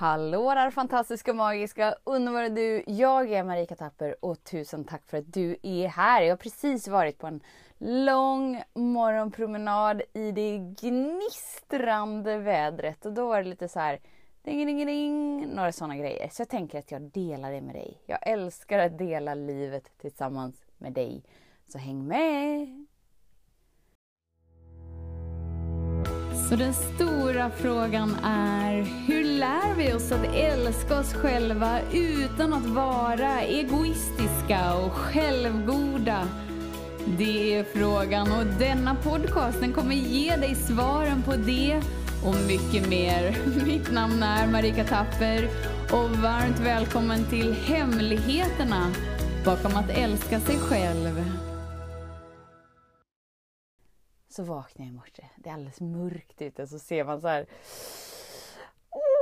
Hallå där fantastiska, magiska, underbara du! Jag är Marika Tapper och tusen tack för att du är här. Jag har precis varit på en lång morgonpromenad i det gnistrande vädret och då var det lite så här ding, ding, ding, några sådana grejer. Så jag tänker att jag delar det med dig. Jag älskar att dela livet tillsammans med dig. Så häng med! Så den stora frågan är, hur lär vi oss att älska oss själva utan att vara egoistiska och självgoda? Det är frågan och denna podcast den kommer ge dig svaren på det och mycket mer. Mitt namn är Marika Tapper och varmt välkommen till Hemligheterna bakom att älska sig själv så vaknar jag i morse. Det är alldeles mörkt ute så ser man så här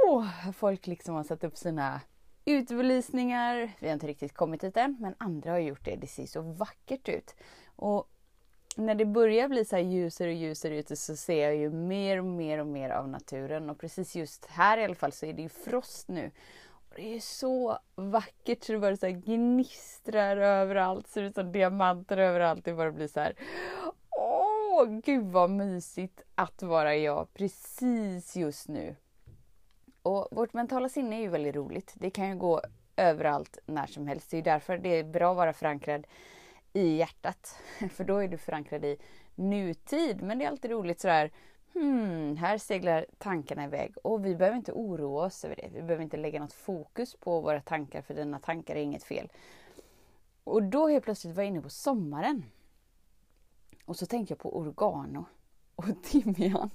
oh, folk liksom har satt upp sina utbelysningar. Vi har inte riktigt kommit dit än, men andra har gjort det. Det ser så vackert ut. Och när det börjar bli så här ljusare och ljusare ute så ser jag ju mer och mer och mer av naturen. Och precis just här i alla fall så är det ju frost nu. Och det är så vackert så det bara så här gnistrar överallt. Ser ut som diamanter överallt. Det bara blir så här åh gud vad mysigt att vara jag precis just nu. Och vårt mentala sinne är ju väldigt roligt. Det kan ju gå överallt när som helst. Det är ju därför det är bra att vara förankrad i hjärtat. För då är du förankrad i nutid. Men det är alltid roligt sådär Hmm, här seglar tankarna iväg och vi behöver inte oroa oss över det. Vi behöver inte lägga något fokus på våra tankar för dina tankar är inget fel. Och då helt plötsligt var jag inne på sommaren. Och så tänkte jag på oregano och timjan.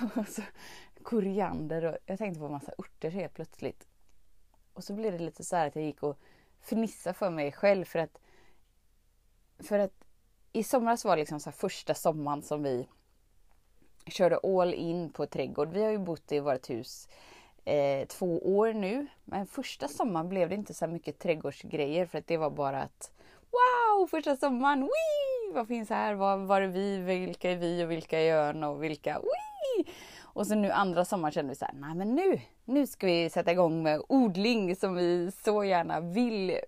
och så koriander och jag tänkte på en massa örter helt plötsligt. Och så blev det lite så här att jag gick och fnissade för mig själv för att för att i somras var liksom så första sommaren som vi körde all in på trädgård. Vi har ju bott i vårt hus eh, två år nu. Men första sommaren blev det inte så mycket trädgårdsgrejer för att det var bara att wow, första sommaren, wee! Vad finns här? Vad, var är vi? Vilka är vi och vilka är ön och vilka, wee! Och så nu andra sommaren kände vi så här, nej men nu, nu ska vi sätta igång med odling som vi så gärna vill,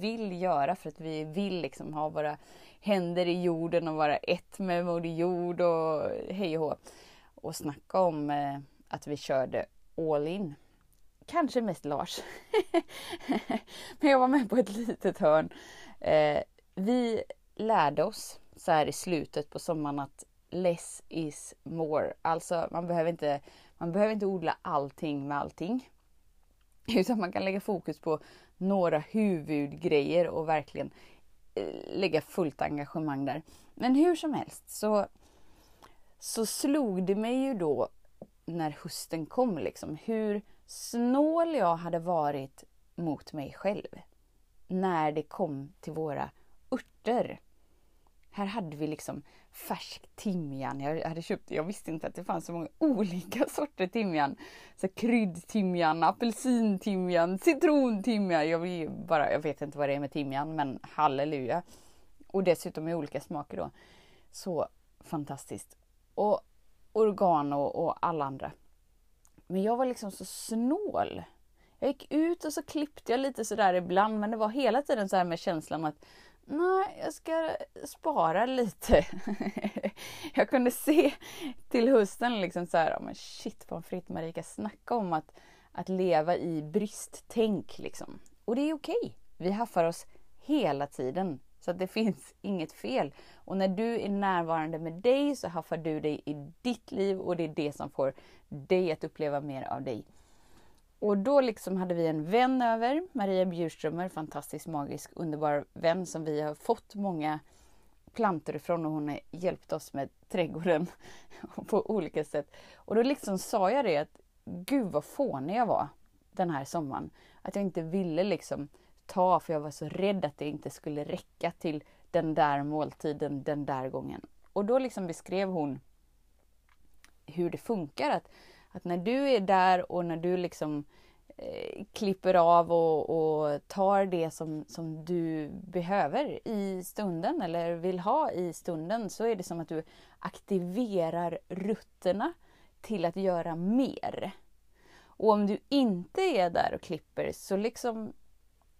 vill göra för att vi vill liksom ha våra händer i jorden och vara ett med Moder Jord och hej och hå. Och snacka om eh, att vi körde all in. Kanske mest Lars. Men jag var med på ett litet hörn Eh, vi lärde oss så här i slutet på sommaren att less is more. Alltså man behöver inte, man behöver inte odla allting med allting. Utan man kan lägga fokus på några huvudgrejer och verkligen eh, lägga fullt engagemang där. Men hur som helst så, så slog det mig ju då när hösten kom liksom hur snål jag hade varit mot mig själv när det kom till våra örter. Här hade vi liksom färsk timjan. Jag, hade köpt, jag visste inte att det fanns så många olika sorter timjan. Så kryddtimjan, apelsintimjan, citrontimjan. Jag, bara, jag vet inte vad det är med timjan men halleluja. Och dessutom i olika smaker då. Så fantastiskt. Och oregano och alla andra. Men jag var liksom så snål jag gick ut och så klippte jag lite sådär ibland men det var hela tiden så här med känslan att nej, jag ska spara lite. jag kunde se till hösten liksom så här, oh, men shit pommes frites Marika, snacka om att, att leva i bristtänk liksom. Och det är okej. Vi haffar oss hela tiden. Så att det finns inget fel. Och när du är närvarande med dig så haffar du dig i ditt liv och det är det som får dig att uppleva mer av dig. Och då liksom hade vi en vän över, Maria Bjurströmer, fantastisk, magisk, underbar vän som vi har fått många plantor ifrån och hon har hjälpt oss med trädgården på olika sätt. Och då liksom sa jag det att gud vad fånig jag var den här sommaren. Att jag inte ville liksom ta för jag var så rädd att det inte skulle räcka till den där måltiden den där gången. Och då liksom beskrev hon hur det funkar. att att när du är där och när du liksom eh, klipper av och, och, tar det som, som du behöver i stunden eller vill ha i stunden så är det som att du aktiverar rutterna till att göra mer. Och om du inte är där och klipper så liksom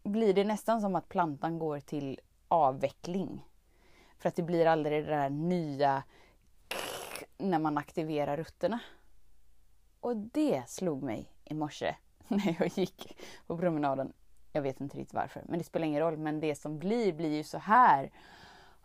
blir det nästan som att plantan går till avveckling. För att det blir aldrig det där nya när man aktiverar rutterna. Och det slog mig i morse när jag gick på promenaden. Jag vet inte riktigt varför, men det spelar ingen roll. Men det som blir, blir ju så här.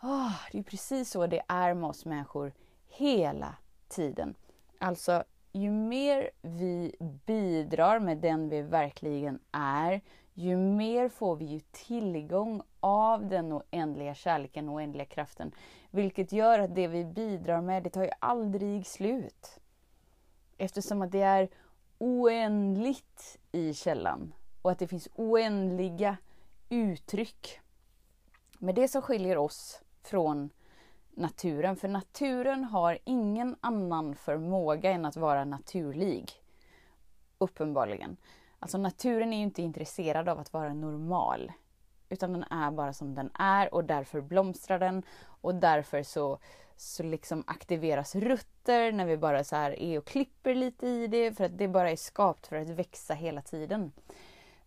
Oh, det är precis så det är med oss människor hela tiden. Alltså, ju mer vi bidrar med den vi verkligen är, ju mer får vi ju tillgång av den oändliga kärleken och oändliga kraften. Vilket gör att det vi bidrar med, det tar ju aldrig slut. Eftersom att det är oändligt i källan och att det finns oändliga uttryck. Men det som skiljer oss från naturen, för naturen har ingen annan förmåga än att vara naturlig. Uppenbarligen. Alltså naturen är ju inte intresserad av att vara normal. Utan den är bara som den är och därför blomstrar den och därför så, så liksom aktiveras rutter när vi bara så här är och klipper lite i det för att det bara är skapt för att växa hela tiden.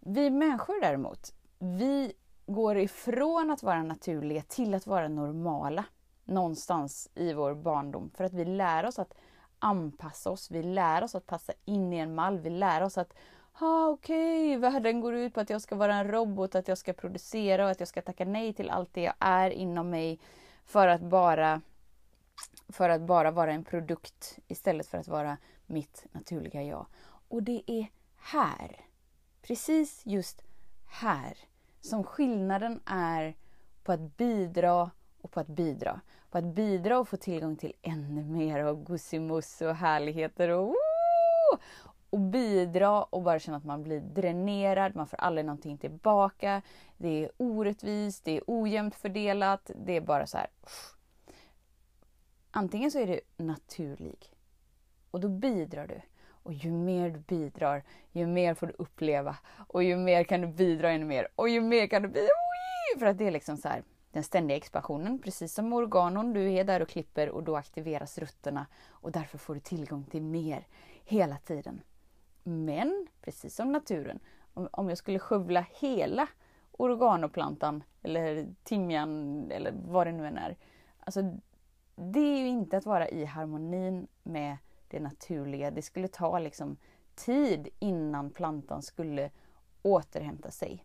Vi människor däremot, vi går ifrån att vara naturliga till att vara normala någonstans i vår barndom för att vi lär oss att anpassa oss, vi lär oss att passa in i en mall, vi lär oss att ah, okej, okay. världen går ut på att jag ska vara en robot, att jag ska producera och att jag ska tacka nej till allt det jag är inom mig för att bara för att bara vara en produkt istället för att vara mitt naturliga jag. Och det är här, precis just här, som skillnaden är på att bidra och på att bidra. På att bidra och få tillgång till ännu mer av gussimus och härligheter och och bidra och bara känna att man blir dränerad, man får aldrig någonting tillbaka. Det är orättvist, det är ojämnt fördelat, det är bara så här. Antingen så är du naturlig och då bidrar du. Och ju mer du bidrar, ju mer får du uppleva. Och ju mer kan du bidra ännu mer. Och ju mer kan du bidra. För att det är liksom så här, den ständiga expansionen. Precis som organon, du är där och klipper och då aktiveras rutterna. Och därför får du tillgång till mer hela tiden. Men precis som naturen, om, jag skulle skövla hela organoplantan eller timjan eller vad det nu än är. Alltså, det är ju inte att vara i harmonin med det naturliga. Det skulle ta liksom tid innan plantan skulle återhämta sig.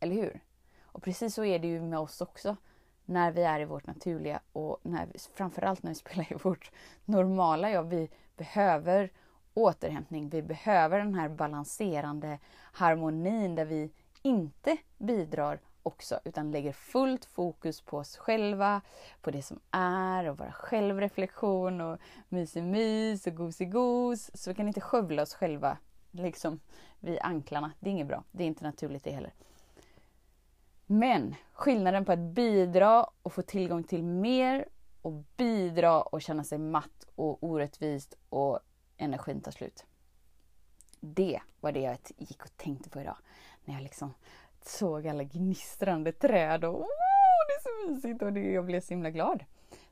Eller hur? Och precis så är det ju med oss också. När vi är i vårt naturliga och när vi, framförallt när vi spelar i vårt normala jag. Vi behöver återhämtning. Vi behöver den här balanserande harmonin där vi inte bidrar också utan lägger fullt fokus på oss själva, på det som är och våra självreflektion och mys och gos Så vi kan inte skövla oss själva liksom vid anklarna. Det är inget bra. Det är inte naturligt det heller. Men skillnaden på att bidra och få tillgång till mer och bidra och känna sig matt och orättvist och energin tar slut. Det var det jag gick och tänkte på idag. När jag liksom såg alla gnistrande träd och oh, det är så mysigt och det, jag blev så himla glad.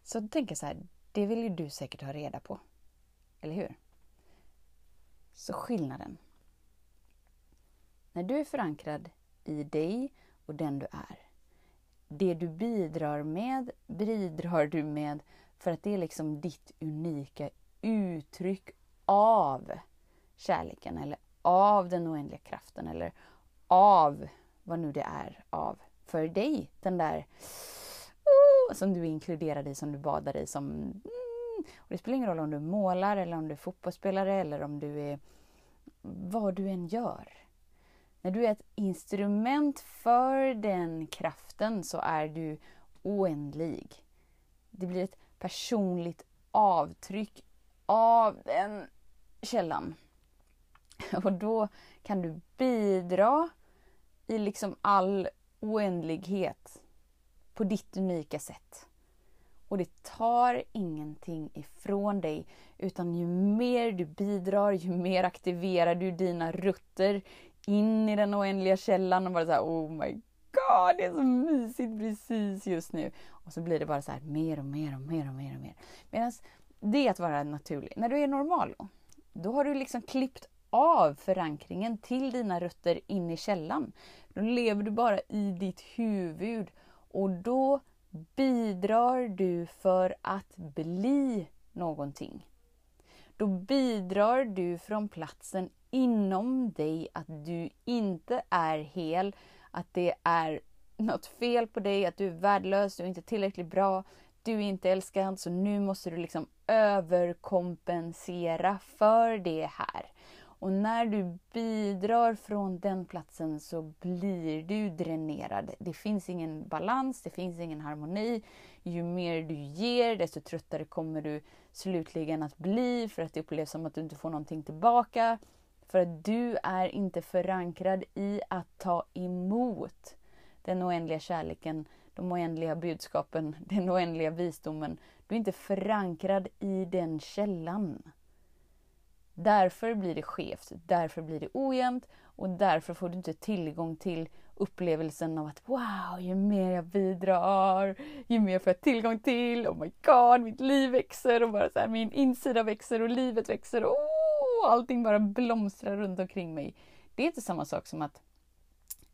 Så då tänker jag så här, det vill ju du säkert ha reda på. Eller hur? Så skillnaden. När du är förankrad i dig och den du är. Det du bidrar med, bidrar du med för att det är liksom ditt unika uttryck av kärleken eller av den oändliga kraften eller av vad nu det är av för dig. Den där oh, som du inkluderar i, som du badar i. Som, mm, och det spelar ingen roll om du målar eller om du är fotbollsspelare eller om du är vad du än gör. När du är ett instrument för den kraften så är du oändlig. Det blir ett personligt avtryck av den källan. Och då kan du bidra i liksom all oändlighet på ditt unika sätt. Och det tar ingenting ifrån dig utan ju mer du bidrar, ju mer aktiverar du dina rutter in i den oändliga källan och bara så här, oh my god, det är så mysigt precis just nu. Och så blir det bara så här mer och mer och mer och mer och mer. Medan det är att vara naturlig. När du är normal då, då har du liksom klippt av förankringen till dina rötter in i källan. Då lever du bara i ditt huvud och då bidrar du för att bli någonting. Då bidrar du från platsen inom dig att du inte är hel, att det är något fel på dig, att du är värdelös, du är inte tillräckligt bra, du är inte älskad, så nu måste du liksom överkompensera för det här. Och när du bidrar från den platsen så blir du dränerad. Det finns ingen balans, det finns ingen harmoni. Ju mer du ger, desto tröttare kommer du slutligen att bli för att det upplevs som att du inte får någonting tillbaka. För att du är inte förankrad i att ta emot den oändliga kärleken, de oändliga budskapen, den oändliga visdomen. Du är inte förankrad i den källan. Därför blir det skevt, därför blir det ojämnt och därför får du inte tillgång till upplevelsen av att wow, ju mer jag bidrar, ju mer får jag tillgång till, oh my god, mitt liv växer och bara så här, min insida växer och livet växer och oh, allting bara blomstrar runt omkring mig. Det är inte samma sak som att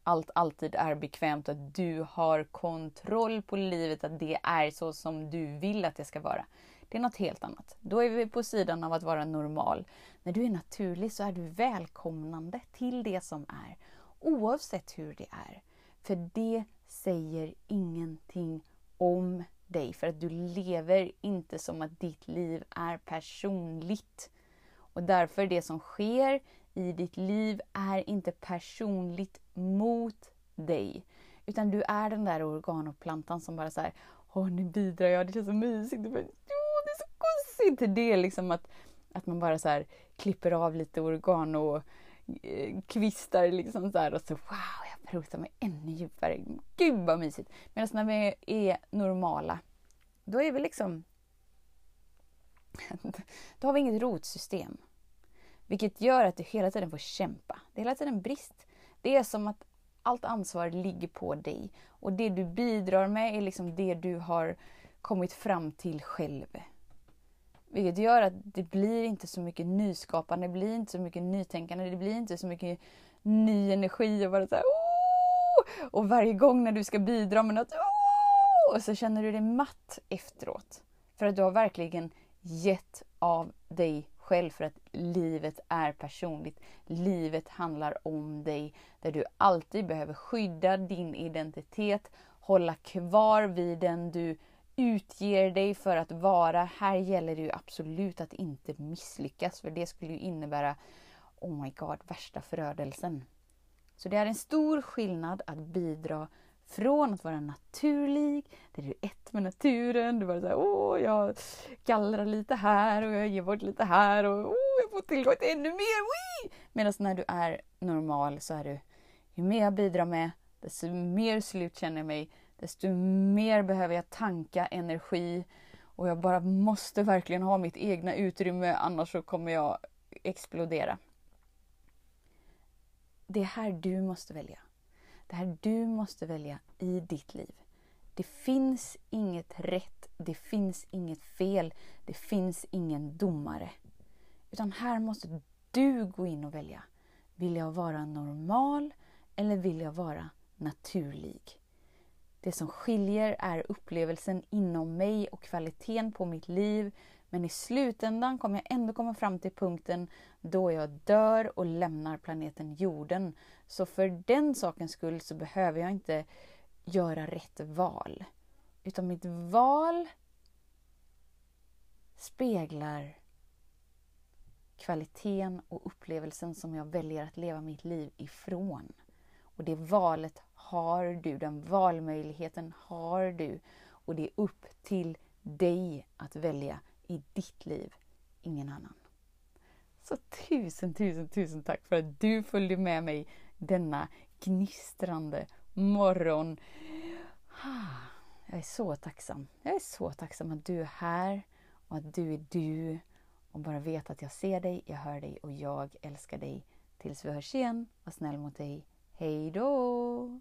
allt alltid är bekvämt, att du har kontroll på livet, att det är så som du vill att det ska vara. Det är något helt annat. Då är vi på sidan av att vara normal. När du är naturlig så är du välkomnande till det som är. Oavsett hur det är. För det säger ingenting om dig. För att du lever inte som att ditt liv är personligt. Och därför det som sker i ditt liv är inte personligt mot dig. Utan du är den där organoplantan som bara säger Åh, nu bidrar jag, det känns så mysigt inte Det är liksom att, att man bara så här, klipper av lite organ och eh, kvistar liksom så här, och så wow, jag protar mig ännu djupare. Gud vad mysigt! Medan när vi är normala, då är vi liksom... då har vi inget rotsystem. Vilket gör att du hela tiden får kämpa. Det är hela tiden brist. Det är som att allt ansvar ligger på dig. Och det du bidrar med är liksom det du har kommit fram till själv. Vilket gör att det blir inte så mycket nyskapande, det blir inte så mycket nytänkande, det blir inte så mycket ny energi och bara så här, oh! Och varje gång när du ska bidra med något, oh! och så känner du dig matt efteråt. För att du har verkligen gett av dig själv för att livet är personligt. Livet handlar om dig där du alltid behöver skydda din identitet, hålla kvar vid den du utger dig för att vara. Här gäller det ju absolut att inte misslyckas för det skulle ju innebära, oh my god, värsta förödelsen. Så det är en stor skillnad att bidra från att vara naturlig, där du är ett med naturen, du bara såhär, åh, jag gallrar lite här och jag ger bort lite här och åh, jag får tillgång till ännu mer, Medan när du är normal så är du, ju mer jag bidrar med, desto mer slut känner jag mig, desto mer behöver jag tanka energi och jag bara måste verkligen ha mitt egna utrymme annars så kommer jag explodera. Det är här du måste välja. Det här du måste välja i ditt liv. Det finns inget rätt, det finns inget fel, det finns ingen domare. Utan här måste du gå in och välja. Vill jag vara normal eller vill jag vara naturlig? Det som skiljer är upplevelsen inom mig och kvaliteten på mitt liv. Men i slutändan kommer jag ändå komma fram till punkten då jag dör och lämnar planeten jorden. Så för den sakens skull så behöver jag inte göra rätt val. Utan mitt val speglar kvaliteten och upplevelsen som jag väljer att leva mitt liv ifrån. Och det valet har du, den valmöjligheten har du. Och det är upp till dig att välja i ditt liv, ingen annan. Så tusen, tusen, tusen tack för att du följde med mig denna gnistrande morgon. Jag är så tacksam. Jag är så tacksam att du är här och att du är du. Och bara vet att jag ser dig, jag hör dig och jag älskar dig. Tills vi hörs igen, var snäll mot dig. Hej då!